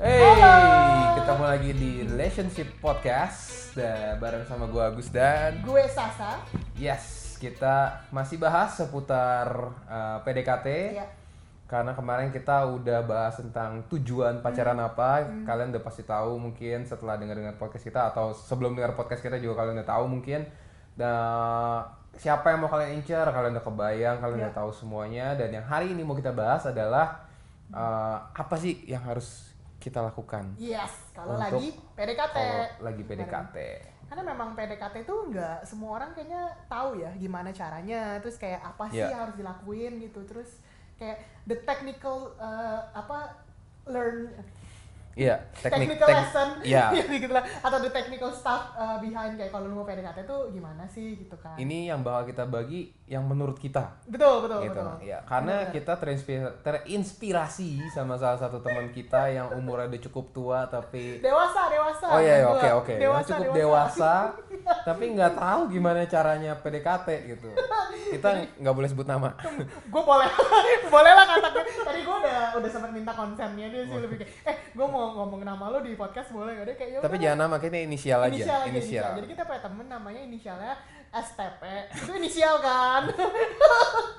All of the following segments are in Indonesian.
Hey, Halo. ketemu lagi di Relationship Podcast dan bareng sama gue Agus dan Gue Sasa. yes kita masih bahas seputar uh, PDKT Ya. karena kemarin kita udah bahas tentang tujuan pacaran Hmm. apa kalian udah pasti tahu mungkin setelah dengar dengar podcast kita atau sebelum dengar podcast kita juga kalian udah tahu mungkin dan siapa yang mau kalian incer kalian udah kebayang kalian Ya. udah tahu semuanya dan yang hari ini mau kita bahas adalah uh, apa sih yang harus kita lakukan Yes, kalau lagi PDKT. kalau lagi PDKT. Karena memang PDKT itu nggak semua orang kayaknya tahu ya gimana caranya, terus kayak apa sih yang harus dilakuin gitu, terus kayak the technical uh, apa learn Iya, teknik technical tek- lesson Iya. gitu lah atau the technical stuff uh, behind kayak kalau lu mau PDKT itu gimana sih gitu kan. Ini yang bakal kita bagi yang menurut kita. Betul, betul, gitu. betul. Ya, karena Benar. kita terinspirasi, terinspirasi sama salah satu teman kita yang umurnya udah cukup tua tapi Dewasa, dewasa. Oh iya, iya, oke oke. Yang Dewasa, cukup dewasa, tapi nggak tahu gimana caranya PDKT gitu. Kita nggak boleh sebut nama. gue boleh boleh lah katakan tadi gue udah udah sempat minta konsennya dia sih lebih kayak eh gue mau ngomong nama lo di podcast boleh gak deh kayak "Ya Tapi udah, jangan nama kita inisial aja. inisial aja Inisial. inisial. jadi kita punya temen namanya inisialnya STP itu inisial kan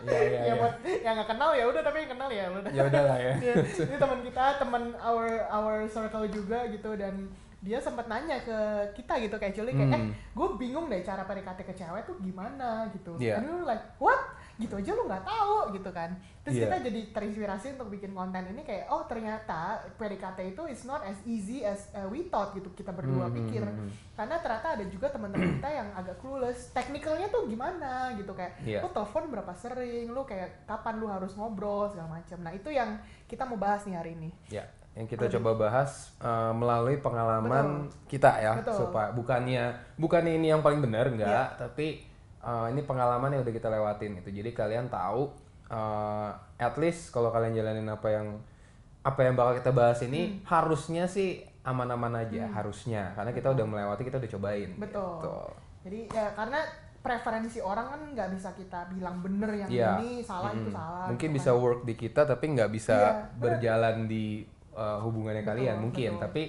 Iya iya. ya iya. buat yang nggak kenal ya udah tapi yang kenal ya udah Ya udahlah ya. Iya, ini teman kita teman our our circle juga gitu dan dia sempat nanya ke kita gitu kayak Juli kayak eh Hmm. gue bingung deh cara PDKT ke cewek tuh gimana gitu Iya. and we like what gitu aja lu nggak tahu gitu kan terus Iya. kita jadi terinspirasi untuk bikin konten ini kayak oh ternyata PDKT itu is not as easy as uh, we thought gitu kita berdua Hmm, pikir hmm, hmm. karena ternyata ada juga teman-teman kita yang agak clueless teknikalnya tuh gimana gitu kayak Iya. lu telepon berapa sering lu kayak kapan lu harus ngobrol segala macam nah itu yang kita mau bahas nih hari ini Ya, yang kita Lebih- coba bahas uh, melalui pengalaman kita ya, Betul. supaya bukannya bukannya ini yang paling benar enggak, Iya. tapi uh, ini pengalaman yang udah kita lewatin gitu. Jadi kalian tahu uh, at least kalau kalian jalanin apa yang apa yang bakal kita bahas ini Hmm. harusnya sih aman-aman aja, harusnya karena kita udah melewati, kita udah cobain. Betul. gitu. jadi ya karena preferensi orang kan nggak bisa kita bilang bener yang Iya. ini salah itu Mm-mm. salah Mungkin gitu bisa kan. work di kita tapi nggak bisa Iya. berjalan di uh, hubungannya Betul, kalian mungkin. betul. Tapi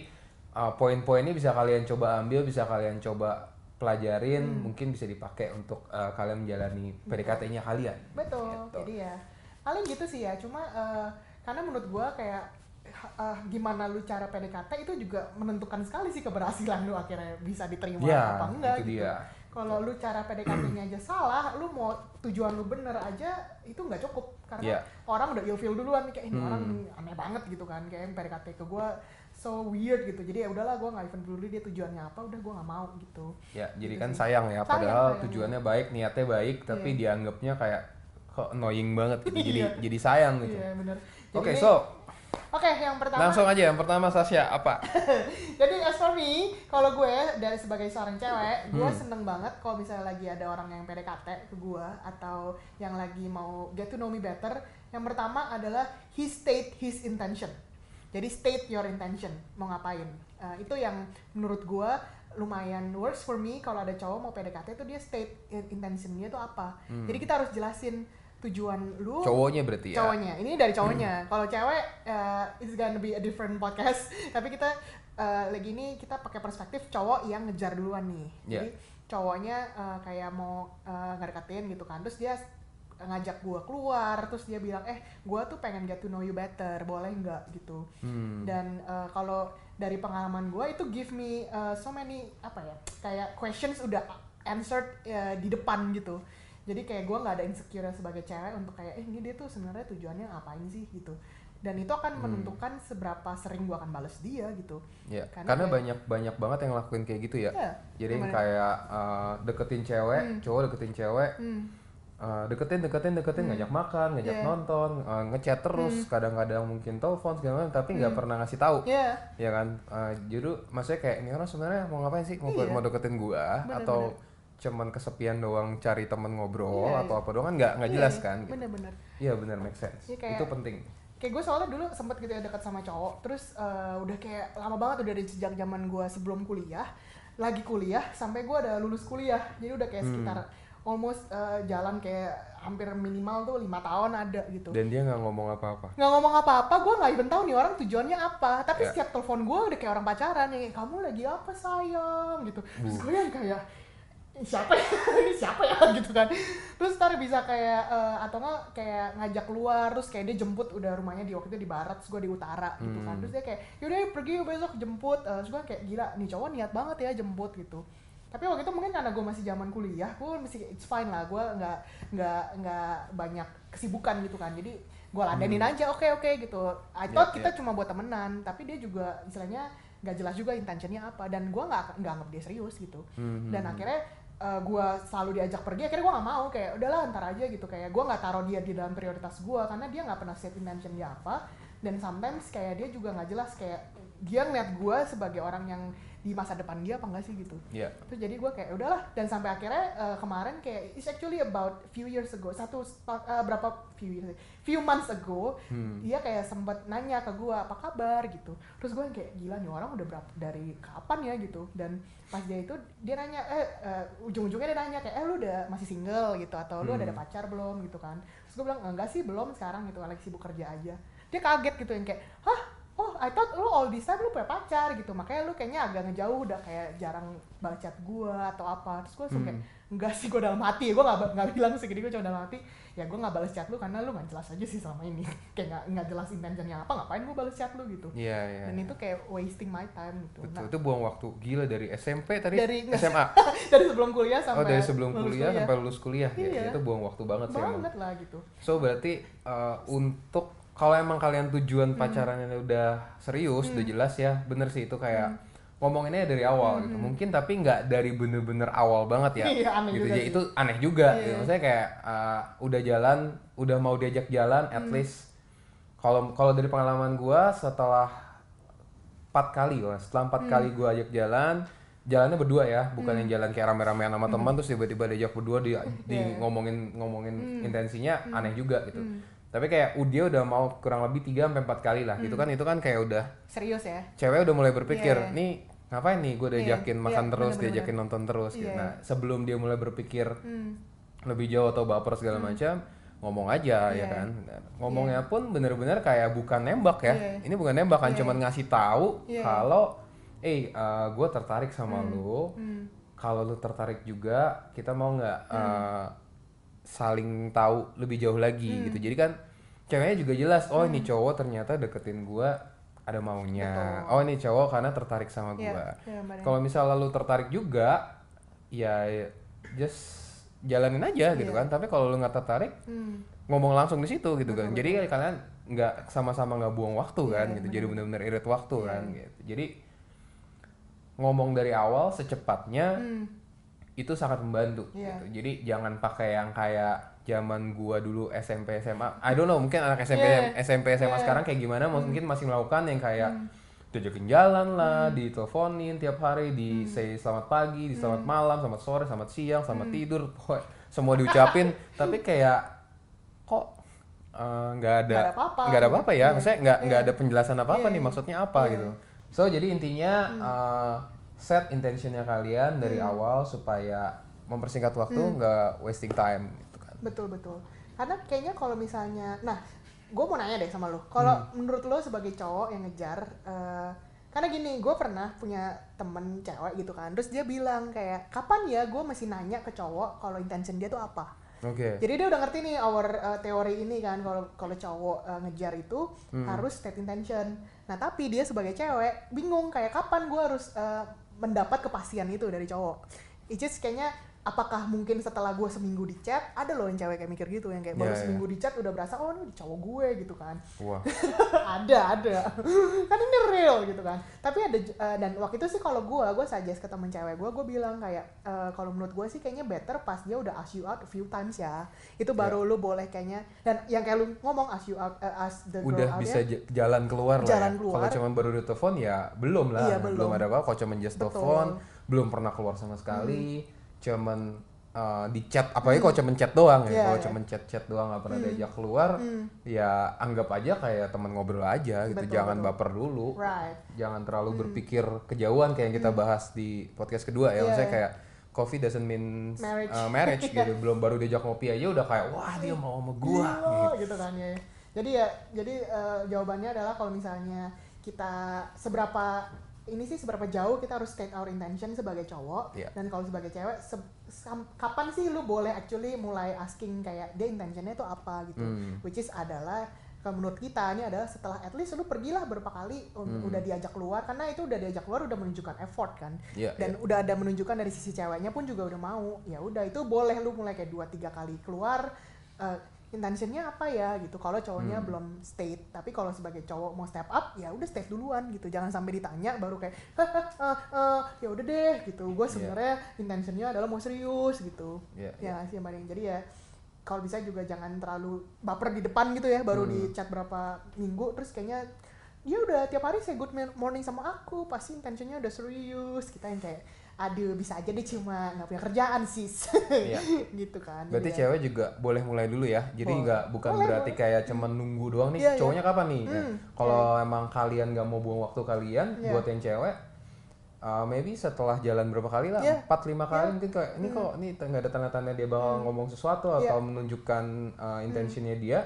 uh, poin-poinnya bisa kalian coba ambil, bisa kalian coba pelajarin, Hmm. mungkin bisa dipakai untuk uh, kalian menjalani PDKT-nya kalian. betul Gitu. jadi ya paling gitu sih ya cuma eh, karena menurut gua kayak eh, gimana lu cara PDKT itu juga menentukan sekali sih keberhasilan lu akhirnya bisa diterima Ya, apa enggak itu gitu dia. Kalau lu cara PDKT-nya aja salah lu mau tujuan lu bener aja itu nggak cukup karena Iya. orang udah ilfeel duluan nih kayak ini Hmm. orang aneh banget gitu kan kayak PDKT ke gua so weird gitu jadi ya udahlah gua nggak even peduli dia tujuannya apa udah gua nggak mau gitu Ya, jadi Gitu kan sih. sayang ya, padahal sayang. tujuannya baik, niatnya baik, tapi Iya. dianggapnya kayak kok annoying banget gitu. Jadi Iya. jadi sayang gitu. iya bener Oke, Jadi- so oke yang pertama langsung aja yang pertama Sasha apa? Jadi as for me, kalau gue dari sebagai seorang cewek, gue Hmm. seneng banget kalau misalnya lagi ada orang yang PDKT ke gue atau yang lagi mau get to know me better. Yang pertama adalah he state his intention. Jadi state your intention mau ngapain. Eh, itu yang menurut gue lumayan works for me kalau ada cowok mau PDKT itu dia state intentionnya itu apa. Hmm. Jadi kita harus jelasin tujuan lu. Cowoknya berarti ya. cowoknya. Ini dari cowoknya. Kalau cewek uh, it's gonna be a different podcast. Tapi kita uh, lagi ini kita pakai perspektif cowok yang ngejar duluan nih. Yeah. jadi cowoknya uh, kayak mau uh, ngedeketin gitu kan. Terus dia ngajak gua keluar. Terus dia bilang eh gua tuh pengen get to know you better. Boleh nggak? Gitu. Hmm. dan uh, kalau dari pengalaman gua itu give me uh, so many apa ya kayak questions udah answered uh, di depan gitu jadi kayak gua nggak ada insecure sebagai cewek untuk kayak eh ini dia tuh sebenarnya tujuannya ngapain sih gitu dan itu akan Hmm. menentukan seberapa sering gua akan bales dia gitu Ya, Karena karena, kayak- banyak banyak banget yang ngelakuin kayak gitu ya. ya Jadi yang kayak uh, deketin cewek, Hmm. cowok deketin cewek, hmm, uh, deketin deketin deketin Hmm. ngajak makan, ngajak Yeah. nonton, uh, ngechat terus, Hmm. kadang-kadang mungkin telepon segala macam, tapi nggak Hmm. pernah ngasih tahu. ya Ya kan, uh, jadi maksudnya kayak ini orang sebenarnya mau ngapain sih? Mau, Iya. mau deketin gua Bener, atau cuman kesepian doang cari temen ngobrol Iya, atau apa doang kan nggak nggak Iya, jelas kan? gitu. bener-bener Iya bener make sense. Iya, kayak- Itu penting. kayak gue soalnya dulu sempet gitu ya dekat sama cowok terus eh, udah kayak lama banget udah dari sejak zaman gue sebelum kuliah lagi kuliah sampai gue udah lulus kuliah jadi udah kayak Hmm. sekitar almost eh, jalan kayak hampir minimal tuh lima tahun ada gitu Dan dia nggak ngomong apa-apa. nggak ngomong apa-apa gue nggak even tahu nih orang tujuannya apa tapi Ya. setiap telepon gue udah kayak orang pacaran ya kayak, kamu lagi apa sayang gitu terus gue yang kayak "Ini siapa ya? Ini siapa ya? Gitu kan. Terus ntar bisa kayak eh, atau nggak kayak ngajak keluar terus kayak dia jemput udah rumahnya di waktu itu di barat terus gue di utara gitu kan. Terus dia kayak yaudah pergi yuk besok jemput Eh, terus gue kayak gila nih cowok niat banget ya jemput gitu. Tapi waktu itu mungkin karena gue masih zaman kuliah gue masih it's fine lah gue nggak nggak nggak banyak kesibukan gitu kan. Jadi gue ladenin aja oke oke gitu. I thought Iya, kita cuma buat temenan tapi dia juga istilahnya nggak jelas juga intentionnya apa dan gue nggak nggak anggap dia serius gitu. Hmm, dan akhirnya gue selalu diajak pergi akhirnya gue nggak mau kayak udahlah ntar aja gitu. Kayak gue nggak taruh dia di dalam prioritas gue karena dia nggak pernah set intention dia apa. Dan sometimes kayak dia juga nggak jelas kayak dia ngeliat gue sebagai orang yang di masa depan dia apa enggak sih gitu. Iya. terus jadi gue kayak udahlah. Dan sampai akhirnya eh, kemarin kayak it's actually about few years ago satu eh, berapa few years few months ago Hmm. dia kayak sempet nanya ke gue apa kabar? Gitu. Terus gue kayak gila nih orang udah berapa dari kapan ya? Gitu. Dan pas dia itu dia nanya eh eh, ujung-ujungnya dia nanya kayak eh lu udah masih single? Gitu atau lu udah ada Hmm. pacar belum? Gitu kan. Terus gue bilang enggak sih belum sekarang gitu lagi sibuk kerja aja. Dia kaget gitu yang kayak hah oh I thought lu all this time lu punya pacar gitu. Makanya lu kayaknya agak ngejauh udah kayak jarang balas chat gua atau apa. Terus gue langsung kayak enggak sih gue dalam hati. Gue nggak nggak bilang sih gini gue cuma dalam hati. Ya gue nggak balas chat lu karena lu nggak jelas aja sih selama ini. Kayak nggak nggak jelas intentionnya apa ngapain gue balas chat lu gitu. Iya, iya. dan itu kayak wasting my time gitu. Betul, Nah, itu buang waktu gila dari SMP tadi? Dari- SMA. dari sebelum kuliah sampai oh, dari sebelum lulus kuliah, sampai lulus kuliah. Ya, Iya. itu buang waktu banget sih emang. banget lah gitu. So berarti uh, untuk kalau emang kalian Hmm. tujuan pacarannya udah serius, udah jelas ya, bener sih itu kayak ngomonginnya dari awal gitu. Mungkin tapi nggak dari bener-bener awal banget ya. Hmm. Iya, aneh gitu. juga Jadi sih. itu aneh juga. Iya. Gitu. Maksudnya kayak uh, udah jalan, udah mau diajak jalan, at Hmm. least kalau kalau dari pengalaman gua setelah empat kali lah, setelah Hmm. empat kali gua ajak jalan, jalannya berdua ya, bukan yang jalan kayak rame-ramean sama teman terus tiba-tiba diajak berdua di, di Iya. ngomongin ngomongin intensinya aneh juga gitu. Hmm. Tapi kayak uh, dia udah mau kurang lebih 3 sampai 4 kali lah. Hmm. Gitu kan itu kan kayak udah serius ya cewek udah mulai berpikir, Iya. nih ngapain nih gue Iya, diajakin iya, makan terus, bener-bener. diajakin nonton terus gitu. Iya. Nah, sebelum dia mulai berpikir hmm. lebih jauh atau baper segala macam, ngomong aja ya Iya. kan. Nah, Ngomongnya pun bener-bener kayak bukan nembak ya. Iya. Ini bukan nembak kan, Iya. cuman ngasih tahu Iya. kalau eh gue tertarik sama lu. Hmm. Kalau lu tertarik juga, kita mau nggak Hmm. eh, saling tahu lebih jauh lagi Hmm. gitu. Jadi kan ceweknya juga jelas, oh ini cowok ternyata deketin gua ada maunya. Betul. Oh ini cowok karena tertarik sama Iya, gua. iya, bener. Kalau misalnya lu tertarik juga, ya just jalanin aja gitu Iya. kan. Tapi kalau lu nggak tertarik, Hmm. ngomong langsung di situ gitu kan. Jadi kalian nggak sama-sama nggak buang waktu Iya, kan iya, gitu. Jadi bener-bener irit waktu Iya. kan gitu. Jadi ngomong dari awal secepatnya Hmm. Itu sangat membantu Iya. gitu. Jadi jangan pakai yang kayak zaman gua dulu SMP SMA. I don't know, mungkin anak SMP Iya. SMP SMA. Hmm. sekarang kayak gimana mungkin masih melakukan yang kayak diajakin jalan lah, diteleponin tiap hari, di Hmm. say selamat pagi, di selamat malam, selamat sore, selamat siang, selamat tidur, pokoknya semua diucapin, tapi kayak kok eh, nggak ada Nggak ada apa-apa. nggak ada apa-apa ya, Iya. maksudnya nggak nggak Iya. ada penjelasan apa-apa Iya, nih iya. maksudnya apa Iya. gitu. So jadi intinya eh, set intentionnya kalian dari Hmm. awal supaya mempersingkat waktu nggak wasting time gitu kan. betul betul karena kayaknya kalau misalnya nah gue mau nanya deh sama lo kalau menurut lo sebagai cowok yang ngejar eh, karena gini gue pernah punya temen cewek gitu kan terus dia bilang kayak kapan ya gue masih nanya ke cowok kalau intention dia tuh apa Oke. jadi dia udah ngerti nih our uh, teori ini kan kalau kalau cowok uh, ngejar itu Hmm. harus state intention. Nah tapi dia sebagai cewek bingung kayak kapan gue harus uh, mendapat kepastian itu dari cowok. It's just kayaknya apakah mungkin setelah gue seminggu di chat ada loh yang cewek kayak mikir gitu yang kayak baru Iya, iya. seminggu di chat udah berasa oh ini cowok gue gitu kan. Wah. ada ada kan ini real gitu kan tapi ada eh, dan waktu itu sih kalau gue gue suggest ke temen cewek gue gue bilang kayak eh, kalau menurut gue sih kayaknya better pas dia udah ask you out a few times ya itu baru lu boleh kayaknya dan yang kayak lu ngomong ask you out eh, ask the girl Udah out bisa ya jalan keluar lah. Jalan ya. keluar. Kalau cuma baru di telepon ya belum lah. Iya, belum. ada apa. Kalau cuma just. Hmm. telepon, belum pernah keluar sama sekali. Cuman uh, di chat apalagi kalau cuma chat doang ya. Iya, kalau iya. cuma chat-chat doang nggak pernah diajak keluar, ya anggap aja kayak teman ngobrol aja gitu. Betul, Jangan betul. baper dulu. right jangan terlalu berpikir kejauhan kayak yang kita bahas di podcast kedua ya Hmm. Iya, maksudnya iya. kayak coffee doesn't mean Marriage. uh, marriage gitu belum baru diajak ngopi aja udah kayak wah dia mau sama gua Gila, gitu kan ya jadi ya jadi eh, jawabannya adalah kalau misalnya kita seberapa ini sih seberapa jauh kita harus state our intention sebagai cowok Iya. dan kalau sebagai cewek se- kapan sih lu boleh actually mulai asking kayak dia intentionnya itu apa gitu Hmm. which is adalah kalau menurut kita ini adalah setelah at least lu pergilah berapa kali Hmm. udah diajak keluar karena itu udah diajak keluar udah menunjukkan effort kan Iya, dan iya. udah ada menunjukkan dari sisi ceweknya pun juga udah mau ya udah itu boleh lu mulai kayak dua tiga kali keluar eh, intentionnya apa ya gitu. Kalau cowoknya Hmm. belum state tapi kalau sebagai cowok mau step up ya udah state duluan gitu. Jangan sampai ditanya baru kayak "Hahaha, eh, ya udah deh gitu. Gue sebenarnya intentionnya adalah mau serius gitu. Iya, ya sih yang jadi ya kalau bisa juga jangan terlalu baper di depan gitu ya baru Hmm. di chat berapa minggu terus kayaknya dia udah tiap hari say good morning sama aku pasti intentionnya udah serius. Kita yang kayak aduh bisa aja deh cuma nggak punya kerjaan sis Iya. gitu kan Berarti Jadi ya, cewek juga boleh mulai dulu ya. Jadi nggak bukan Boleh, berarti boleh. kayak cuman nunggu doang nih. Iya, iya. cowoknya kapan nih? Ya, Hmm, Kalau emang kalian nggak mau buang waktu kalian Iya. buat yang cewek, uh, maybe setelah jalan berapa kali lah, Iya. empat lima kali Iya. mungkin kayak ini kok ini nggak ada tanda-tanda dia bakal ngomong sesuatu Iya. atau menunjukkan uh, intentionnya dia.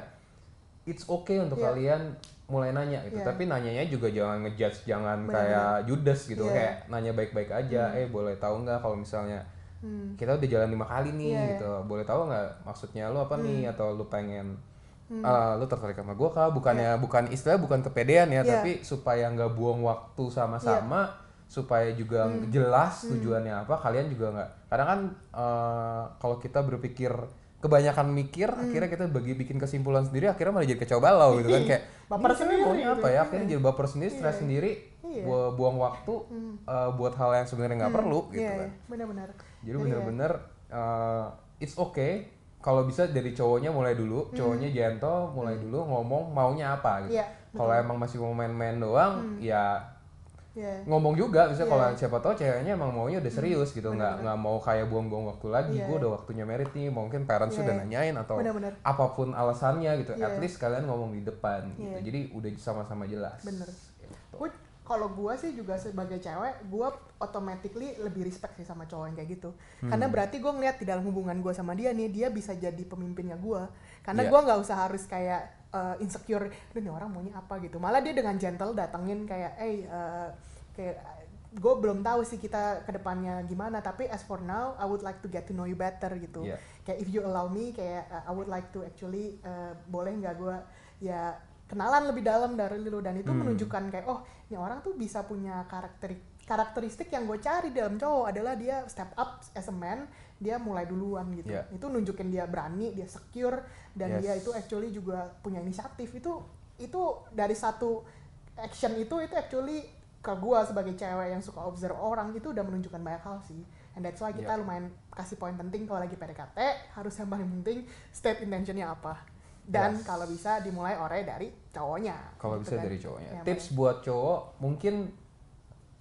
It's okay untuk Iya. kalian mulai nanya gitu. Iya. Tapi nanyanya juga jangan ngejudge, jangan Benar-benar. kayak judes gitu. Iya. Kayak nanya baik-baik aja. Eh boleh tahu nggak kalau misalnya hmm, kita udah jalan lima kali nih Iya, iya. gitu boleh tahu nggak maksudnya lu apa nih atau lu pengen Hmm. ah, lu tertarik sama gue kah bukannya bukan istilah bukan kepedean ya Iya. tapi supaya nggak buang waktu sama-sama supaya juga jelas tujuannya apa kalian juga nggak kadang kan eh, kalau kita berpikir kebanyakan mikir akhirnya kita bagi bikin kesimpulan sendiri akhirnya malah jadi kacau balau gitu kan kayak Baper sendiri maunya apa ya? Ya. akhirnya jadi baper sendiri stres sendiri Iya. bu- buang waktu eh, buat hal yang sebenarnya nggak perlu gitu iya, kan. iya, benar-benar. Jadi bener-bener uh, it's okay kalau bisa dari cowoknya mulai dulu, cowoknya gentle mulai dulu ngomong maunya apa gitu. Hmm. Iya, kalau emang masih mau main-main doang, ya Iya. ngomong juga. Bisa Iya. kalau siapa tahu ceweknya emang maunya udah serius gitu, nggak nggak mau kayak buang-buang waktu lagi. Iya. Gue udah waktunya merit nih, mungkin parents Iya, udah iya. nanyain atau Benar-benar. apa pun alasannya gitu. At Iya. least kalian ngomong di depan gitu. Iya. Jadi udah sama-sama jelas. Bener. Kalau gue sih juga sebagai cewek, gue automatically lebih respect sih sama cowok yang kayak gitu. Hmm. Karena berarti gue ngeliat di dalam hubungan gue sama dia nih, dia bisa jadi pemimpinnya gue. Karena Iya. gue nggak usah harus kayak uh, insecure, "Aduh, nih orang maunya apa gitu. Malah dia dengan gentle datengin kayak, eh uh, kayak gue belum tahu sih kita ke depannya gimana tapi as for now I would like to get to know you better gitu Iya. kayak if you allow me kayak uh, I would like to actually uh, boleh nggak gue ya kenalan lebih dalam dari lu dan itu Hmm. menunjukkan kayak oh ini orang tuh bisa punya karakter karakteristik yang gue cari dalam cowok adalah dia step up as a man dia mulai duluan gitu Iya. itu nunjukin dia berani dia secure dan Yes. dia itu actually juga punya inisiatif itu itu dari satu action itu itu actually ke gue sebagai cewek yang suka observe orang itu udah menunjukkan banyak hal sih and that's why kita Iya. lumayan kasih poin penting kalau lagi PDKT harus yang paling penting state intentionnya apa dan Yes. kalau bisa dimulai ore dari cowoknya Kalau gitu bisa kan. dari cowoknya. Yang Tips buat cowok mungkin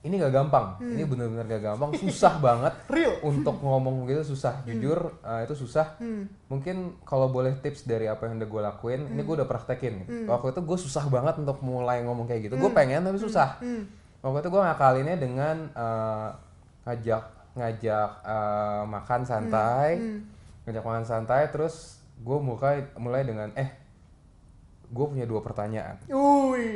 ini gak gampang. Ini bener-bener gak gampang. Susah banget. Hmm. Real. Untuk ngomong gitu susah. Jujur eh, itu susah. Hmm. Mungkin kalau boleh tips dari apa yang udah gue lakuin, ini gue udah praktekin. Waktu itu gue susah banget untuk mulai ngomong kayak gitu. Gue pengen tapi susah. Hmm. Waktu itu gue ngakalinnya dengan eh, ngajak ngajak eh, makan santai, Hmm. ngajak makan santai. Terus gue mulai mulai dengan eh gue punya dua pertanyaan.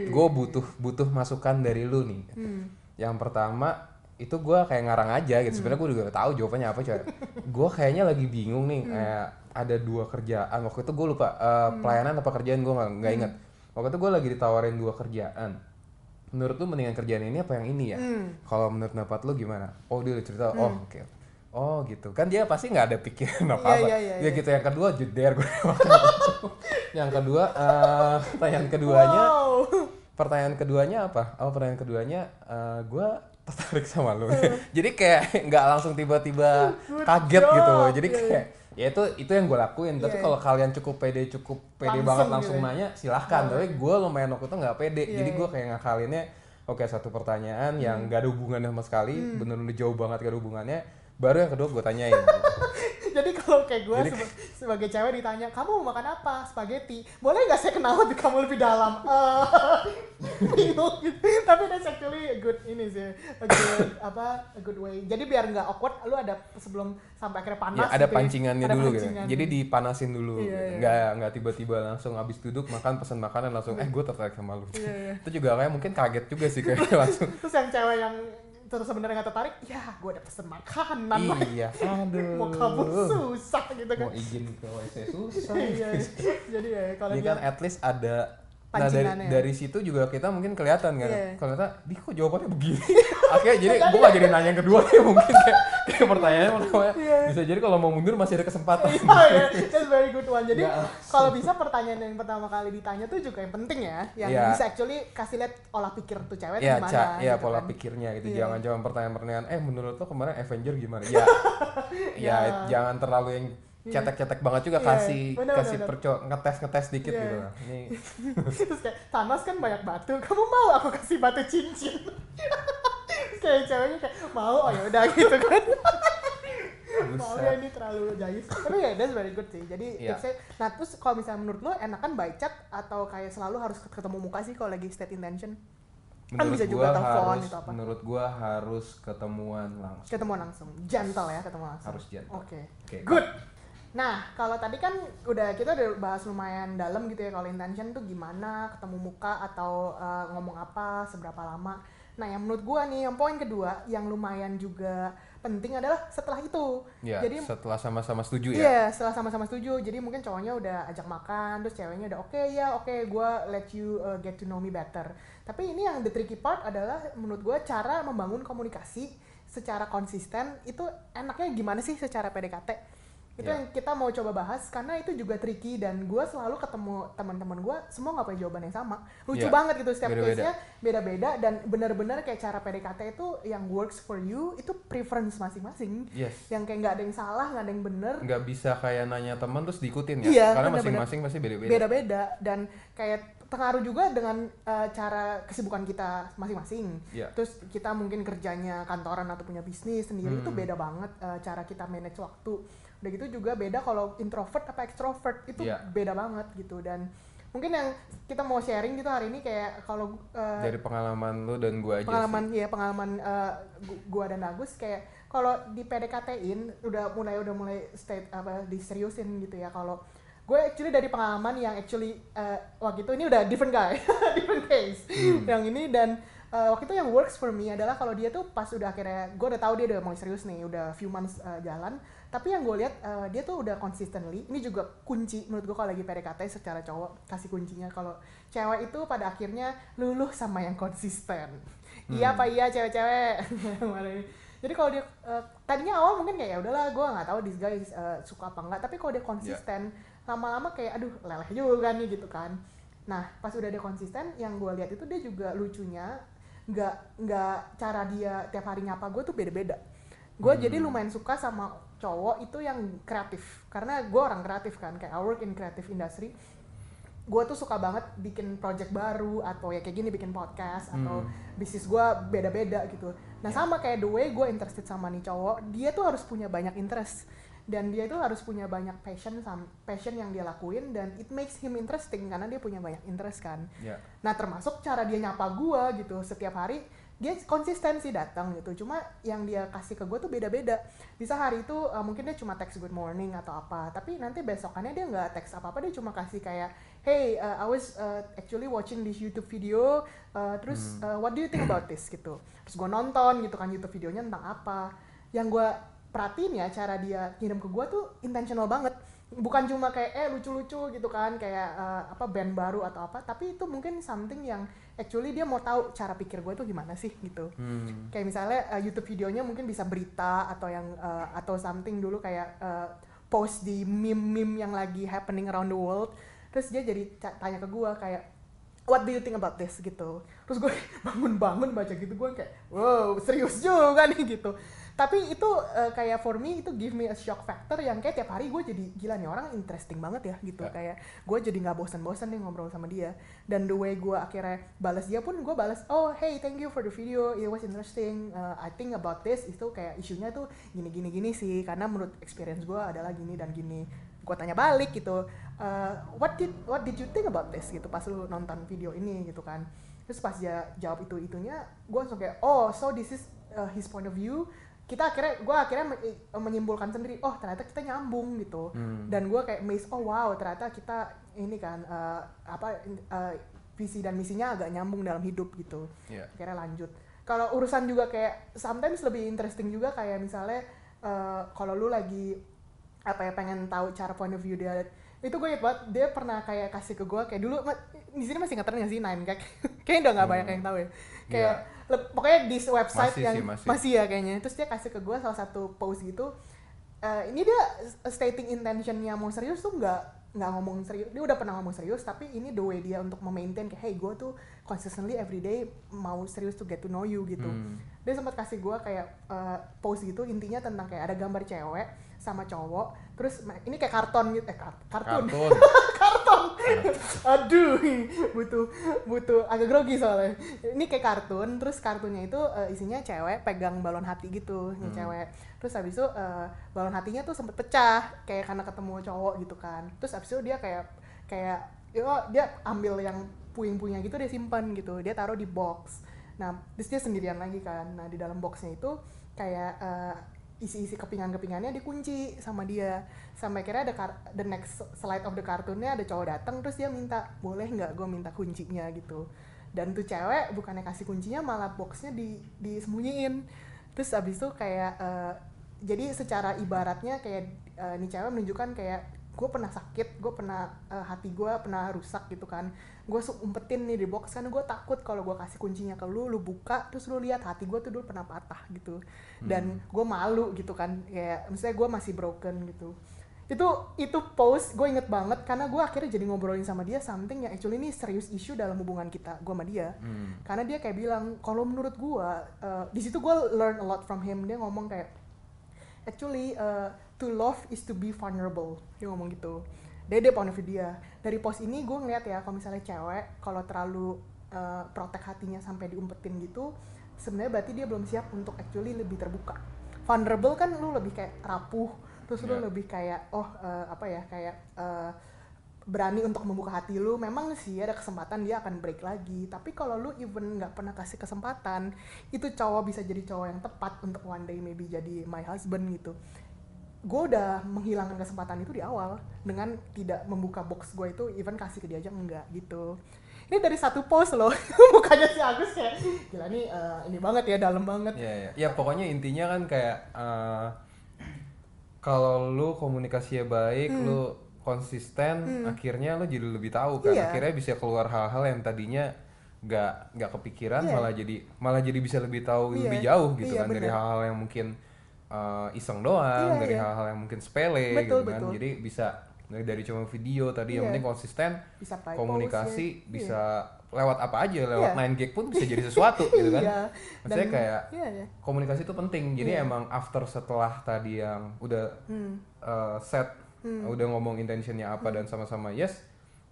Gue butuh butuh masukan dari lu nih. Hmm. yang pertama itu gue kayak ngarang aja gitu. Sebenarnya gue juga tahu jawabannya apa coy. Gue kayaknya lagi bingung nih kayak ada dua kerjaan. Waktu itu gue lupa eh, pelayanan apa kerjaan gue nggak nggak inget waktu itu gue lagi ditawarin dua kerjaan. Menurut lu mendingan kerjaan ini apa yang ini ya? Hmm. kalau menurut pendapat lu gimana? Oh dia udah cerita oh oke oh gitu kan dia pasti nggak ada pikiran apa apa iya, iya, ya iya. gitu yang kedua jeder gue yang kedua eh, pertanyaan keduanya Wow. pertanyaan keduanya apa? Oh pertanyaan keduanya gue tertarik sama lu. Jadi kayak nggak langsung tiba-tiba kaget job. gitu. Jadi Iya, kayak ya itu itu yang gue lakuin. Tapi Iya, kalau kalian cukup pede cukup pede Langsung banget gitu langsung ya. nanya silahkan. Tapi gue lumayan waktu itu nggak pede. Iya, Jadi iya. gue kayak ngakalinnya oke satu pertanyaan yang Hmm. gak ada hubungannya sama sekali, bener-bener jauh banget gak ada hubungannya. Baru yang kedua gue tanyain. Jadi kalau kayak gue Jadi- seba- sebagai cewek ditanya kamu mau makan apa spaghetti boleh nggak saya kenal lebih kamu lebih dalam Eh, gitu tapi that's actually a good ini sih a good apa a good way jadi biar nggak awkward lu ada sebelum sampai akhirnya panas Ya, ada gitu ya. pancingannya Ada dulu pancingan. gitu. Jadi dipanasin dulu. Iya, gitu. iya. Nggak nggak tiba-tiba langsung habis duduk makan pesan makanan langsung eh gue tertarik sama lu. Iya, iya. Itu juga kayak mungkin kaget juga sih kayak langsung. terus yang cewek yang terus sebenarnya nggak tertarik ya gue udah pesen makanan iya, aduh. mau kabur susah gitu kan Mau izin ke WC susah. iya jadi ya kalau dia kan at least ada Nah dari, dari situ juga kita mungkin kelihatan kan. Iya. Kalau ternyata, di kok jawabannya begini. Akhirnya jadi gue gak jadi nanya yang kedua ya mungkin kayak, kayak pertanyaannya pertama Iya. bisa jadi kalau mau mundur masih ada kesempatan. Iya, that's very good one. Jadi kalau bisa pertanyaan yang pertama kali ditanya tuh juga yang penting ya, yang Iya. bisa actually kasih lihat olah pikir tuh cewek Iya, gimana. Ca, ya gitu pola kan. pikirnya gitu. Iya. Jangan jawab pertanyaan-pertanyaan, eh menurut lo kemarin Avenger gimana? Ya, ya Ya. jangan terlalu yang cetek-cetek banget juga Iya, kasih bener, kasih bener. perco ngetes ngetes dikit Iya. gitu. lah. Ini Terus kayak Thanos kan banyak batu, kamu mau aku kasih batu cincin? Terus kayak ceweknya kayak mau, oh ya udah gitu kan. mau ya ini terlalu jayus. Tapi ya that's very good sih. Jadi Iya. tipsnya, nah terus kalau misalnya menurut lo enakan by chat atau kayak selalu harus ketemu muka sih kalau lagi state intention? Kan menurut bisa juga telepon atau apa. menurut gua harus ketemuan langsung. Ketemu langsung, gentle ya ketemu langsung. Harus gentle. Oke. Oke. Good. Nah, kalau tadi kan udah kita udah bahas lumayan dalam gitu ya kalau intention tuh gimana, ketemu muka atau uh, ngomong apa, seberapa lama. Nah, yang menurut gua nih yang poin kedua yang lumayan juga penting adalah setelah itu. Ya, Jadi setelah sama-sama setuju ya. Iya, setelah sama-sama setuju. Jadi mungkin cowoknya udah ajak makan, terus ceweknya udah oke ya, oke gua let you uh, get to know me better. Tapi ini yang the tricky part adalah menurut gua cara membangun komunikasi secara konsisten itu enaknya gimana sih secara PDKT? Itu Iya. yang kita mau coba bahas karena itu juga tricky dan gua selalu ketemu teman-teman gua semua nggak punya jawaban yang sama. Lucu Iya, banget gitu setiap beda-beda. case-nya beda-beda dan benar-benar kayak cara PDKT itu yang works for you itu preference masing-masing Yes. yang kayak nggak ada yang salah nggak ada yang bener Nggak bisa kayak nanya teman terus diikutin ya. Iya, Karena masing-masing pasti beda-beda. beda-beda dan kayak pengaruh juga dengan uh, cara kesibukan kita masing-masing. Iya. Terus kita mungkin kerjanya kantoran atau punya bisnis sendiri itu Hmm. beda banget uh, cara kita manage waktu. Udah gitu juga beda kalau introvert apa extrovert. Itu Iya. beda banget gitu. Dan mungkin yang kita mau sharing gitu hari ini kayak kalau uh, Dari pengalaman lu dan gua aja pengalaman ya pengalaman uh, gu- gua dan Agus kayak kalau di PDKT-in udah mulai udah mulai state apa diseriusin gitu ya. Kalau gue actually dari pengalaman yang actually uh, waktu itu ini udah different guy different case yang ini. Dan uh, waktu itu yang works for me adalah kalau dia tuh pas udah akhirnya gue udah tahu dia udah mau serius nih udah few months uh, jalan. Tapi yang gue lihat uh, dia tuh udah consistently ini juga kunci menurut gue kalau lagi PDKT secara cowok kasih kuncinya. Kalau cewek itu pada akhirnya luluh sama yang konsisten. Iya apa iya cewek-cewek. Jadi kalau dia uh, tadinya awal mungkin kayak ya udahlah gue nggak tahu this guy uh, suka apa enggak tapi kalau dia konsisten lama-lama kayak aduh leleh juga nih gitu kan. Nah pas udah dia konsisten yang gue lihat itu dia juga lucunya nggak nggak cara dia tiap hari nyapa gue tuh beda-beda. Gue jadi lumayan suka sama cowok itu yang kreatif. Karena gue orang kreatif kan kayak I work in creative industry. Gue tuh suka banget bikin project baru atau ya kayak gini bikin podcast atau bisnis gue beda-beda gitu. Nah sama kayak the way gue interested sama nih cowok, dia tuh harus punya banyak interest dan dia itu harus punya banyak passion passion yang dia lakuin dan it makes him interesting karena dia punya banyak interest kan. Ya. Nah termasuk cara dia nyapa gue gitu setiap hari dia konsisten sih datang gitu. Cuma yang dia kasih ke gue tuh beda-beda. Bisa hari itu uh, mungkin dia cuma text good morning atau apa tapi nanti besokannya dia nggak text apa-apa dia cuma kasih kayak hey uh, I was uh, actually watching this YouTube video uh, terus uh, what do you think about this? gitu. Terus gue nonton gitu kan YouTube videonya tentang apa. Yang gue perhatiin ya cara dia kirim ke gue tuh intentional banget. Bukan cuma kayak eh lucu-lucu gitu kan kayak eh, apa band baru atau apa tapi itu mungkin something yang actually dia mau tahu cara pikir gue tuh gimana sih gitu. Hmm. kayak misalnya eh, YouTube videonya mungkin bisa berita atau yang eh, atau something dulu kayak eh, post di meme-meme yang lagi happening around the world. Terus dia jadi tanya ke gue kayak what do you think about this? gitu. Terus gue bangun-bangun baca gitu gue kayak wow serius juga nih gitu tapi itu uh, kayak for me itu give me a shock factor yang kayak tiap hari gue jadi gila nih orang interesting banget ya gitu. Ya. kayak gue jadi nggak bosan-bosan nih ngobrol sama dia. Dan the way gue akhirnya balas dia pun gue balas oh hey thank you for the video. It was interesting. Uh, I think about this. Itu kayak isunya tuh gini gini gini sih. Karena menurut experience gue adalah gini dan gini. Gue tanya balik gitu uh, what did what did you think about this? Gitu pas lu nonton video ini gitu kan. Terus pas dia jawab itu itunya gue langsung kayak oh so this is uh, his point of view kita akhirnya gue akhirnya eh, menyimpulkan sendiri oh ternyata kita nyambung gitu Hmm. dan gue kayak amazed oh wow ternyata kita ini kan uh, apa uh, visi dan misinya agak nyambung dalam hidup gitu Iya. akhirnya lanjut kalau urusan juga kayak sometimes lebih interesting juga kayak misalnya uh, kalau lu lagi apa ya pengen tahu cara point of view dia itu gue banget dia pernah kayak kasih ke gue kayak dulu di sini masih ngetren nggak sih Nine kayak kayaknya udah nggak banyak yang tahu ya. Kayak le- pokoknya di website Masih yang sih, masih. ya kayaknya. Terus dia kasih ke gue salah satu post gitu Eh, ini dia stating intentionnya mau serius tuh nggak nggak ngomong serius dia udah pernah ngomong serius tapi ini the way dia untuk memaintain kayak hey gue tuh consistently everyday mau serius to get to know you gitu. Hmm. dia sempat kasih gue kayak eh, post gitu intinya tentang kayak ada gambar cewek sama cowok terus ini kayak karton gitu eh kar- kartun. Kartun. aduh butuh butuh agak grogi soalnya. Ini kayak kartun terus kartunnya itu eh, isinya cewek pegang balon hati gitu nih Hmm. cewek. Terus habis itu eh, balon hatinya tuh sempet pecah kayak karena ketemu cowok gitu kan. Terus habis itu dia kayak kayak yo dia ambil yang puing-puingnya gitu dia simpan gitu. Dia taruh di box. Nah terus dia sendirian lagi kan. Nah di dalam boxnya itu kayak eh, isi-isi kepingan-kepingannya dikunci sama dia. Sampai kira ada the next slide of the kartunnya ada cowok datang terus dia minta boleh nggak gue minta kuncinya? gitu. Dan tuh cewek bukannya kasih kuncinya malah boxnya di disembunyiin. Terus abis itu kayak eh, jadi secara ibaratnya kayak eh, nih cewek menunjukkan kayak gue pernah sakit gue pernah eh, hati gue pernah rusak gitu kan gue umpetin nih di box kan gue takut kalau gue kasih kuncinya ke lu lu buka terus lu lihat hati gue tuh dulu pernah patah gitu. Dan gue malu gitu kan kayak misalnya gue masih broken gitu. Itu itu post gue inget banget karena gue akhirnya jadi ngobrolin sama dia something yang actually ini serius issue dalam hubungan kita gue sama dia. Hmm. karena dia kayak bilang kalau menurut gue uh, di situ gue learn a lot from him. Dia ngomong kayak actually uh, to love is to be vulnerable. Dia ngomong gitu dia point of view dia dari post ini gue ngeliat ya kalau misalnya cewek kalau terlalu uh, protect hatinya sampai diumpetin gitu sebenarnya berarti dia belum siap untuk actually lebih terbuka. Vulnerable kan lu lebih kayak rapuh terus lu Yeah. lebih kayak oh uh, apa ya kayak uh, berani untuk membuka hati lu. Memang sih ada kesempatan dia akan break lagi. Tapi kalau lu even nggak pernah kasih kesempatan itu cowok bisa jadi cowok yang tepat untuk one day maybe jadi my husband gitu gue udah menghilangkan kesempatan itu di awal dengan tidak membuka box gue itu even kasih ke dia aja enggak gitu ini dari satu post loh mukanya si Agus kayak gila nih eh, ini banget ya dalam banget Iya, iya. Ya pokoknya intinya kan kayak eh, kalau lu komunikasinya baik, lu konsisten, akhirnya lu jadi lebih tahu kan. Hmm. Iya. Akhirnya bisa keluar hal-hal yang tadinya nggak nggak kepikiran Iya. malah jadi malah jadi bisa lebih tahu Iya. lebih jauh gitu Iya, kan dari bener. hal-hal yang mungkin eh, iseng doang, Iya, dari iya. hal-hal yang mungkin sepele Betul, gitu kan. betul. Jadi bisa dari, cuma video tadi yang Iya. penting konsisten, bisa komunikasi ya. bisa lewat apa aja, lewat Iya. 9 gig pun bisa jadi sesuatu gitu kan. Iya. Maksudnya Dan- kayak iya, iya. komunikasi itu penting jadi Iya. emang after setelah tadi yang udah Hmm. uh, set udah ngomong intentionnya apa dan sama-sama yes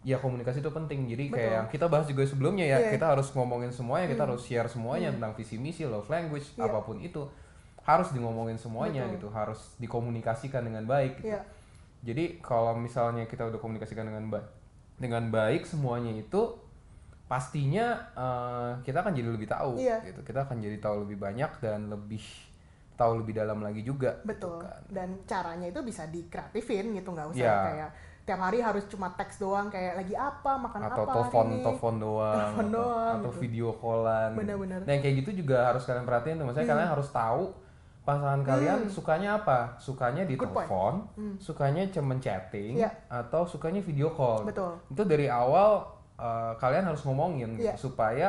ya komunikasi itu penting jadi kayak Betul. yang kita bahas juga sebelumnya ya Iya. kita harus ngomongin semuanya kita harus share semuanya tentang visi misi love language Iya. apa pun itu harus ngomongin semuanya Betul. gitu harus dikomunikasikan dengan baik gitu. Iya. jadi kalau misalnya kita udah komunikasikan dengan baik dengan baik semuanya itu pastinya uh, kita akan jadi lebih tahu Iya. gitu kita akan jadi tahu lebih banyak dan lebih tahu lebih dalam lagi juga gitu Betul. kan. Dan caranya itu bisa dikreatifin gitu nggak usah Iya. kayak tiap hari harus cuma teks doang kayak lagi apa makan atau apa telepon hari ini. telepon doang Telepon atau, doang, atau gitu. video callan gitu. Bener-bener. nah yang kayak gitu juga harus kalian perhatiin tuh maksudnya kalian harus tahu pasangan kalian sukanya apa sukanya di Hmm. Point. telepon sukanya cuman chatting Iya. atau sukanya video call Betul. itu dari awal eh, kalian harus ngomongin gitu, Iya. supaya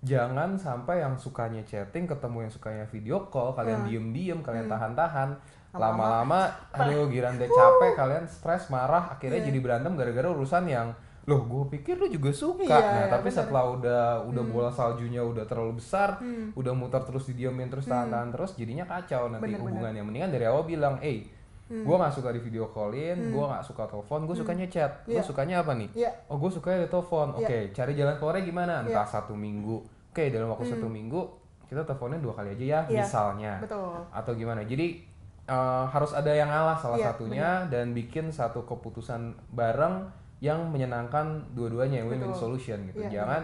jangan sampai yang sukanya chatting ketemu yang sukanya video call kalian diem-diem kalian tahan-tahan Hmm. Lama-lama lama-lama aduh giran deh capek kalian stres marah akhirnya Iya. jadi berantem gara-gara urusan yang loh gue pikir lu juga suka Iya, nah iya, tapi bener. setelah udah udah bola saljunya udah terlalu besar Hmm. udah muter terus didiamin terus tahan-tahan terus jadinya kacau nanti Bener, bener. hubungannya mendingan dari awal bilang eh Hmm. gue nggak suka di video callin gue nggak suka telepon gue sukanya chat lu Iya. sukanya apa nih Iya. oh gue sukanya di telepon oke Iya. cari jalan keluarnya gimana entah satu minggu oke dalam waktu satu minggu kita teleponnya dua kali aja ya Hmm. Iya. misalnya betul atau gimana jadi eh, harus ada yang ngalah salah Iya, satunya dan bikin satu keputusan bareng yang menyenangkan dua-duanya win-win solution gitu. Iya, jangan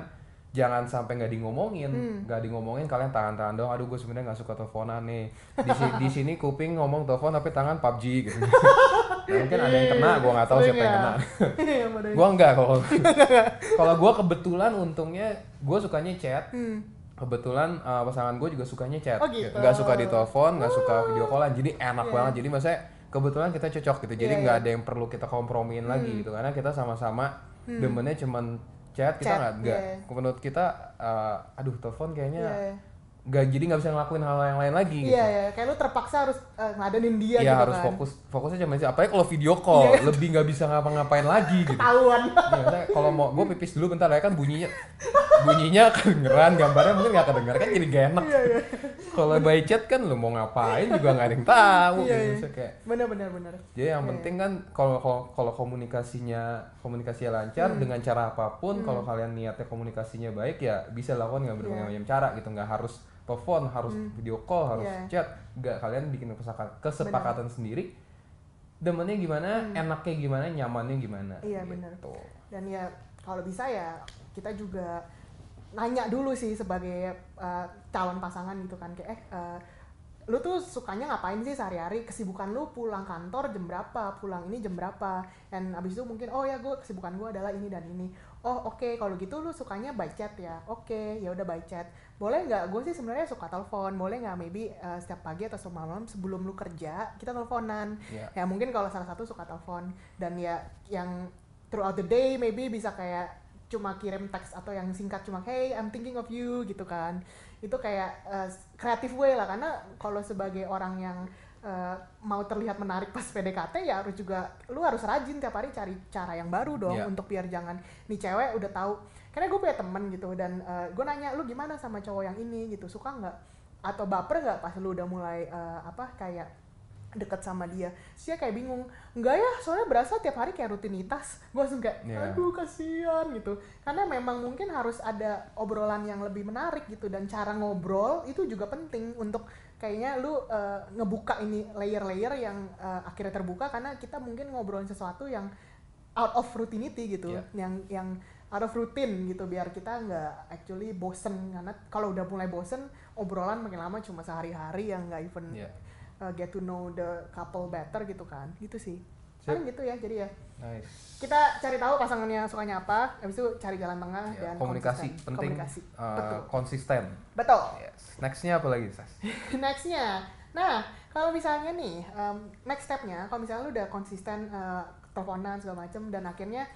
jangan sampai nggak di ngomongin Hmm. nggak di ngomongin kalian tahan-tahan dong aduh gue sebenarnya nggak suka teleponan nih. Di, si- di sini kuping ngomong telepon tapi tangan PUBG gitu. Nah, mungkin ada yang kena gue nggak tahu siapa yang ya? kena. Iya, gue enggak kalau kalau gue kebetulan untungnya gue sukanya chat. Hmm. kebetulan uh, pasangan gue juga sukanya chat. Oh, gitu. nggak suka di telepon nggak suka video callan. Jadi enak Iya. banget. Jadi maksudnya kebetulan kita cocok gitu jadi Iya, nggak iya. ada yang perlu kita kompromiin lagi gitu karena kita sama-sama demennya cuman chat kita Hmm. Chat, nggak nggak iya. menurut kita uh, aduh telepon kayaknya Iya, nggak jadi nggak bisa ngelakuin hal yang lain lagi gitu Iya, ya, kayak lu terpaksa harus eh, ngadain dia Iya gitu harus kan. fokus fokusnya cuma itu apalagi kalau video call Iya. lebih nggak bisa ngapa-ngapain lagi gitu Ketahuan. Iya, kalau mau gue pipis dulu bentar ya kan bunyinya bunyinya kedengeran gambarnya mungkin nggak kedengeran kan jadi gak enak Iya, iya. Kalau by chat kan lu mau ngapain juga nggak ada yang tahu Iya, gitu iya. Kayak Bener, bener, bener. jadi yang Iya. penting kan kalau kalau komunikasinya komunikasinya lancar Hmm. dengan cara apa pun kalau kalian niatnya komunikasinya baik ya bisa lakukan dengan berbagai Iya. macam cara gitu nggak harus telepon harus video call harus Iya. chat nggak kalian bikin kesepakatan kesepakatan sendiri demennya gimana enaknya gimana nyamannya gimana Hmm. Iya, bener. gitu. Dan ya kalau bisa ya kita juga nanya dulu sih sebagai uh, calon pasangan gitu kan. Kayak eh uh, lu tuh sukanya ngapain sih sehari-hari? Kesibukan lu pulang kantor jam berapa? Pulang ini jam berapa? Dan abis itu mungkin oh ya gue kesibukan gue adalah ini dan ini. Oh oke kalau gitu lu sukanya by chat ya? Oke ya udah by chat. Boleh nggak? Gue sih sebenarnya suka telepon. Boleh nggak? Maybe uh, setiap pagi atau setiap malam sebelum lu kerja kita teleponan. Iya. ya mungkin kalau salah satu suka telepon. Dan ya yang throughout the day maybe bisa kayak cuma kirim teks atau yang singkat cuma hey I'm thinking of you gitu kan. Itu kayak uh, creative way lah karena kalau sebagai orang yang uh, mau terlihat menarik pas PDKT ya harus juga lu harus rajin tiap hari cari cara yang baru dong Iya. untuk biar jangan nih cewek udah tahu. Karena gue punya temen gitu dan gue nanya lu gimana sama cowok yang ini? gitu. Suka nggak? Atau baper nggak pas lu udah mulai uh, apa kayak deket sama dia Terus dia kayak bingung enggak ya soalnya berasa tiap hari kayak rutinitas gue langsung kayak Iya. aduh kasihan gitu karena memang mungkin harus ada obrolan yang lebih menarik gitu dan cara ngobrol itu juga penting untuk kayaknya lu uh, ngebuka ini layer-layer yang uh, akhirnya terbuka karena kita mungkin ngobrolin sesuatu yang out of routinity gitu Iya. yang yang out of routine gitu biar kita nggak actually bosen karena kalau udah mulai bosen obrolan makin lama cuma sehari-hari yang nggak even Iya. Uh, get to know the couple better gitu kan. Gitu sih. Paling gitu ya jadi ya. Nice. Kita cari tahu pasangannya sukanya apa habis itu cari jalan tengah Ya, dan komunikasi konsisten. penting komunikasi. uh, betul. konsisten. Betul. Yes. Nextnya apa lagi sas? Nextnya. Nah kalau misalnya nih um, next stepnya kalau misalnya lu udah konsisten uh, teleponan segala macem dan akhirnya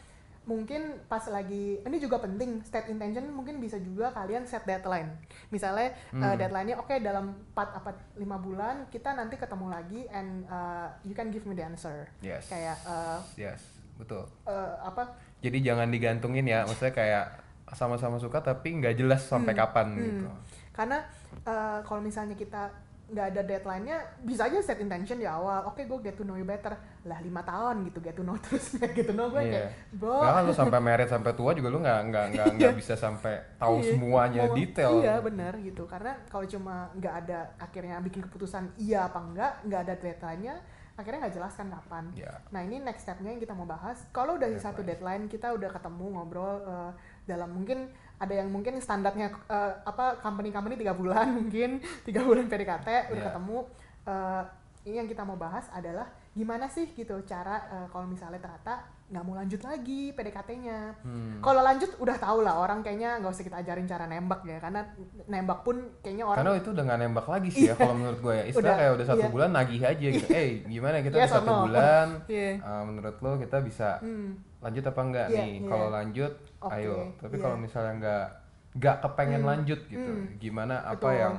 mungkin pas lagi ini juga penting state intention mungkin bisa juga kalian set deadline. Misalnya uh, Hmm. deadline-nya oke dalam 4 apa 5 bulan kita nanti ketemu lagi and uh, you can give me the answer. Yes. Kayak uh, yes betul. uh, apa? Jadi jangan digantungin ya maksudnya kayak sama-sama suka tapi nggak jelas sampai Hmm, kapan hmm. gitu. Karena uh, kalau misalnya kita nggak ada deadline-nya bisa aja set intention di awal oke gue get to know you better lah lima tahun gitu get to know terus get to know gue Iya. kayak bro Bahkan lu sampai merit sampai tua juga lu nggak nggak nggak nggak bisa sampai tahu Iya, semuanya mau- detail. iya benar gitu karena kalau cuma nggak ada akhirnya bikin keputusan iya apa enggak nggak ada deadline-nya akhirnya nggak jelaskan kapan Iya. Nah ini next stepnya yang kita mau bahas. Kalau udah satu deadline kita udah ketemu ngobrol eh, dalam mungkin ada yang mungkin standarnya eh, apa company-company tiga bulan mungkin tiga bulan PDKT udah Iya. ketemu. Eh, ini yang kita mau bahas adalah gimana sih gitu cara eh, kalau misalnya ternyata nggak mau lanjut lagi PDKT-nya. Hmm. Kalau lanjut udah tau lah orang kayaknya nggak usah kita ajarin cara nembak ya karena nembak pun kayaknya orang Karena itu udah nggak nembak lagi sih ya kalau menurut gue ya. Istilah Udah, kayak udah satu iya. bulan nagih aja gitu. Eh gimana kita Yes udah satu no? bulan? Iya. eh, menurut lo kita bisa Hmm. lanjut apa enggak Iya, nih? iya. Kalau lanjut, Oke, ayo. Tapi iya. kalau misalnya nggak nggak kepengen Hmm, lanjut gitu, hmm. gimana? Apa Betul. yang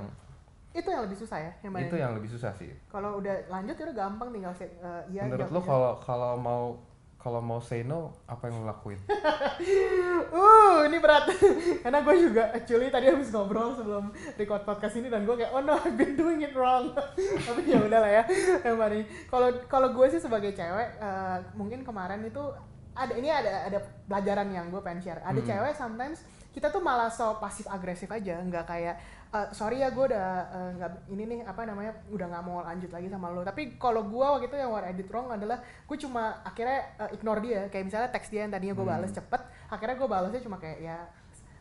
itu yang lebih susah ya yang mana itu yang lebih susah sih. kalau udah lanjut ya udah gampang tinggal set, eh, iya menurut jawab lo iya. kalau kalau mau kalau mau say no apa yang lo lakuin uh ini berat karena gue juga actually tadi habis ngobrol sebelum record podcast ini dan gue kayak oh no I've been doing it wrong tapi ya udah lah ya yang paling kalau kalau gue sih sebagai cewek eh, mungkin kemarin itu ada ini ada ada pelajaran yang gue pengen share ada Hmm. cewek sometimes kita tuh malah so pasif agresif aja nggak kayak "Eh, sorry ya gue udah eh, nggak ini nih apa namanya udah nggak mau lanjut lagi sama lo tapi kalau gue waktu itu yang what I did wrong adalah gue cuma akhirnya eh, ignore dia kayak misalnya teks dia yang tadinya gue Hmm. balas cepet akhirnya gue balasnya cuma kayak ya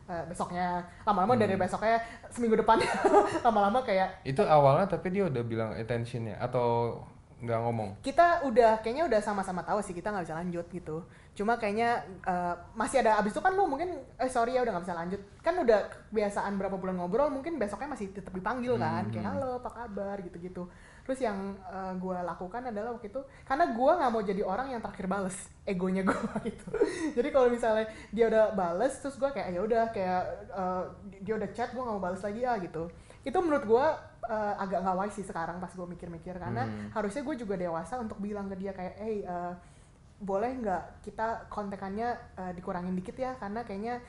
eh, besoknya lama-lama dari Hmm. besoknya seminggu depan lama-lama kayak itu awalnya tapi dia udah bilang attentionnya atau nggak ngomong. Kita udah kayaknya udah sama-sama tahu sih kita nggak bisa lanjut gitu. Cuma kayaknya eh, masih ada abis itu kan lu mungkin eh sorry ya udah nggak bisa lanjut. Kan udah kebiasaan berapa bulan ngobrol mungkin besoknya masih tetap dipanggil kan. Hmm. kayak halo apa kabar? gitu-gitu. Terus yang eh, gue lakukan adalah waktu itu karena gue nggak mau jadi orang yang terakhir bales egonya gue gitu. Jadi kalau misalnya dia udah bales terus gue kayak ya udah kayak eh, dia udah chat gue nggak mau bales lagi ya gitu. Itu menurut gue eh, agak nggak wise sih sekarang pas gue mikir-mikir. Karena Hmm. harusnya gue juga dewasa untuk bilang ke dia kayak hey eh, boleh nggak kita kontekannya eh, dikurangin dikit ya? Karena kayaknya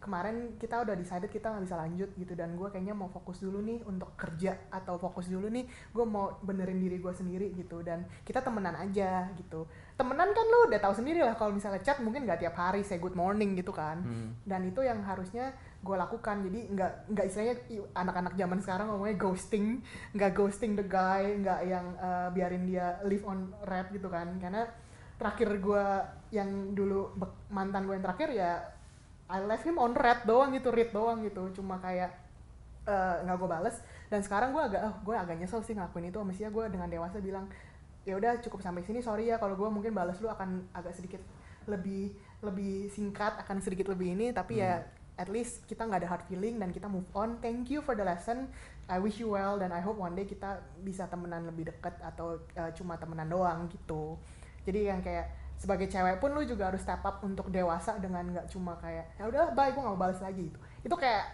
kemarin kita udah decided kita nggak bisa lanjut gitu. Dan gue kayaknya mau fokus dulu nih untuk kerja atau fokus dulu nih gue mau benerin diri gue sendiri gitu. Dan kita temenan aja gitu. Temenan kan lu udah tahu sendiri lah kalau misalnya chat mungkin nggak tiap hari say good morning gitu kan. Hmm. dan itu yang harusnya gue lakukan. Jadi nggak nggak istilahnya anak-anak zaman sekarang ngomongnya ghosting. Nggak ghosting the guy nggak yang eh, biarin dia live on red gitu kan. Karena terakhir gue yang dulu mantan gue yang terakhir ya I left him on red doang gitu read doang gitu. Cuma kayak eh, nggak gue bales. Dan sekarang gue agak oh, gue agak nyesel sih ngelakuin itu. Mestinya gue dengan dewasa bilang ya udah cukup sampai sini. Sorry ya kalau gue mungkin balas lu akan agak sedikit lebih lebih singkat akan sedikit lebih ini. Tapi ya at least kita nggak ada hard feeling dan kita move on. Thank you for the lesson. I wish you well dan I hope one day kita bisa temenan lebih deket atau uh, cuma temenan doang gitu. Jadi yang kayak sebagai cewek pun lu juga harus step up untuk dewasa dengan nggak cuma kayak ya udahlah bye gue nggak mau balas lagi. Itu itu kayak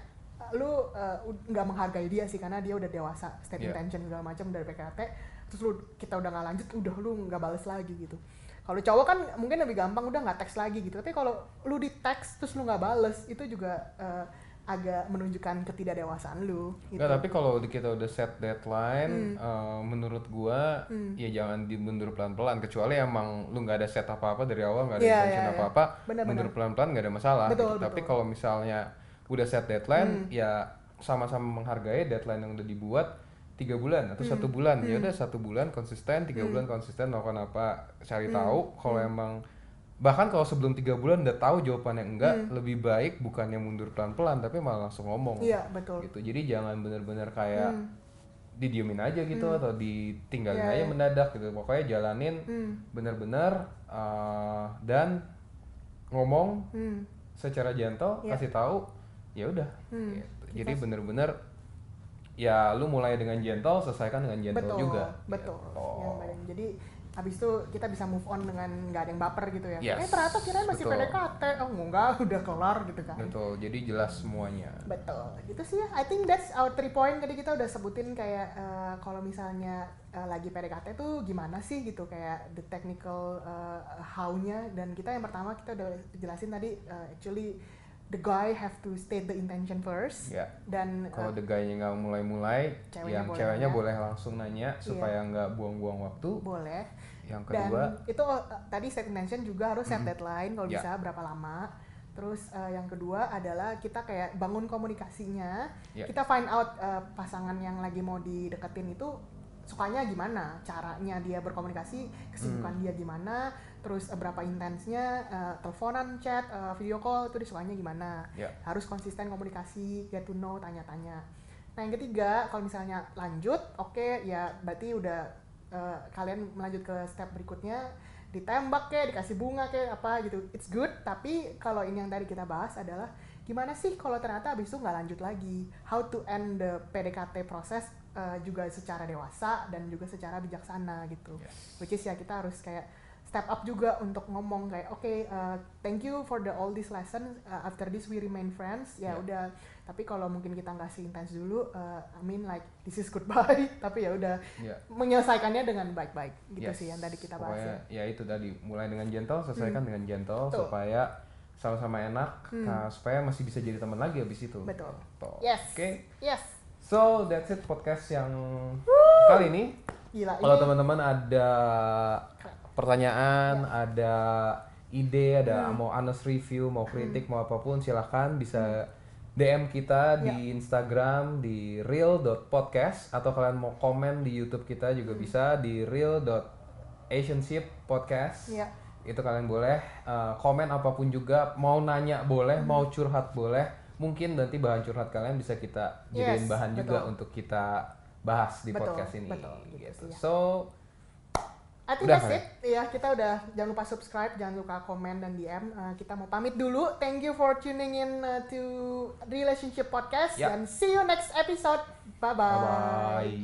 uh, lu uh, ud- nggak menghargai dia sih karena dia udah dewasa. State Iya. intention segala macam dari PKT terus lu kita udah nggak lanjut udah lu nggak balas lagi gitu kalau cowok kan mungkin lebih gampang udah nggak teks lagi gitu tapi kalau lu di teks terus lu nggak bales itu juga uh, agak menunjukkan ketidakdewasaan lu gitu. Nggak, tapi kalau kita udah set deadline, Hmm. eh, menurut gua Hmm. ya jangan dimundur pelan-pelan. Kecuali emang lu nggak ada set apa-apa dari awal, nggak ada Iya, intention iya, iya. apa-apa, Benar-benar. mundur pelan-pelan nggak ada masalah. Betul, gitu. Tapi betul. kalau misalnya udah set deadline, Hmm. ya sama-sama menghargai deadline yang udah dibuat tiga bulan atau Hmm. satu bulan. Ya Hmm. udah satu bulan konsisten, tiga Hmm. bulan konsisten melakukan apa, cari Hmm. tahu. Kalau Hmm. emang bahkan kalau sebelum tiga bulan udah tahu jawabannya enggak, Hmm. lebih baik bukannya mundur pelan-pelan, tapi malah langsung ngomong iya betul gitu jadi jangan bener-bener kayak Hmm. didiemin aja gitu Hmm. atau ditinggalin Iya, aja iya. mendadak gitu pokoknya jalanin Hmm. bener-bener uh, dan ngomong Hmm. secara gentle Iya. kasih tahu ya udah Hmm. gitu. jadi Kita- bener-bener ya lu mulai dengan gentle selesaikan dengan gentle betul juga. betul. Gitu. Yang paling- jadi habis itu kita bisa move on dengan nggak ada yang baper gitu ya. Yes, eh ternyata kirain masih betul. PDKT oh enggak udah kelar gitu kan. Betul jadi jelas semuanya. Betul, itu sih ya. I think that's our three point. Tadi kita udah sebutin kayak eh, kalau misalnya eh, lagi PDKT tuh gimana sih gitu? Kayak the technical eh, how-nya. Dan kita yang pertama kita udah jelasin tadi eh, actually the guy have to state the intention first ya dan kalau eh, the guy-nya nggak mulai-mulai yang boleh ceweknya nanya. boleh langsung nanya supaya nggak buang-buang waktu boleh yang dan kedua itu eh, tadi state intention juga harus set Mhm. deadline kalau Ya. bisa berapa lama terus eh, yang kedua adalah kita kayak bangun komunikasinya Ya. kita find out eh, pasangan yang lagi mau dideketin itu sukanya gimana caranya dia berkomunikasi kesibukan Hmm. dia gimana terus eh, berapa intensnya eh, teleponan chat eh, video call itu disukanya gimana. Ya. harus konsisten komunikasi get to know tanya-tanya. Nah yang ketiga kalau misalnya lanjut oke ya berarti udah eh, kalian melanjut ke step berikutnya. Ditembak kayak dikasih bunga kayak apa gitu. It's good tapi kalau ini yang tadi kita bahas adalah gimana sih kalau ternyata abis itu nggak lanjut lagi? How to end the PDKT proses eh, juga secara dewasa dan juga secara bijaksana gitu. Yes. which is ya kita harus kayak step up juga untuk ngomong kayak oke uh, thank you for the all this lesson uh, after this we remain friends ya Yeah. udah tapi kalau mungkin kita nggak intens dulu uh, I mean like this is goodbye tapi ya udah Ya. menyelesaikannya dengan baik-baik gitu Yes. sih yang tadi kita bahas Pokoknya, ya. ya itu tadi mulai dengan gentle selesaikan dengan gentle Betul. supaya sama-sama enak Hmm. nah, supaya masih bisa jadi teman lagi habis itu Betul. Tuh. Yes. oke Yes. so that's it podcast yang kali ini Gila kalau teman-teman ada pertanyaan ada ide ada Hmm. mau honest review mau kritik mau apa pun silahkan bisa DM kita Ya. di Instagram di real.podcast atau kalian mau komen di YouTube kita juga Hmm. bisa di real.asianship podcast ya itu kalian boleh uh, komen apa pun juga mau nanya boleh Hmm. mau curhat boleh mungkin nanti bahan curhat kalian bisa kita jadiin Yes, bahan juga betul. untuk kita bahas di Betul, podcast ini betul, gitu gitu. ya. so I think udah, that's it. Ya, kita udah jangan lupa subscribe, jangan lupa komen dan DM. Uh, eh, kita mau pamit dulu. Thank you for tuning in uh, to Relationship Podcast ya. yep. and see you next episode. Bye bye. Bye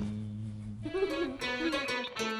bye.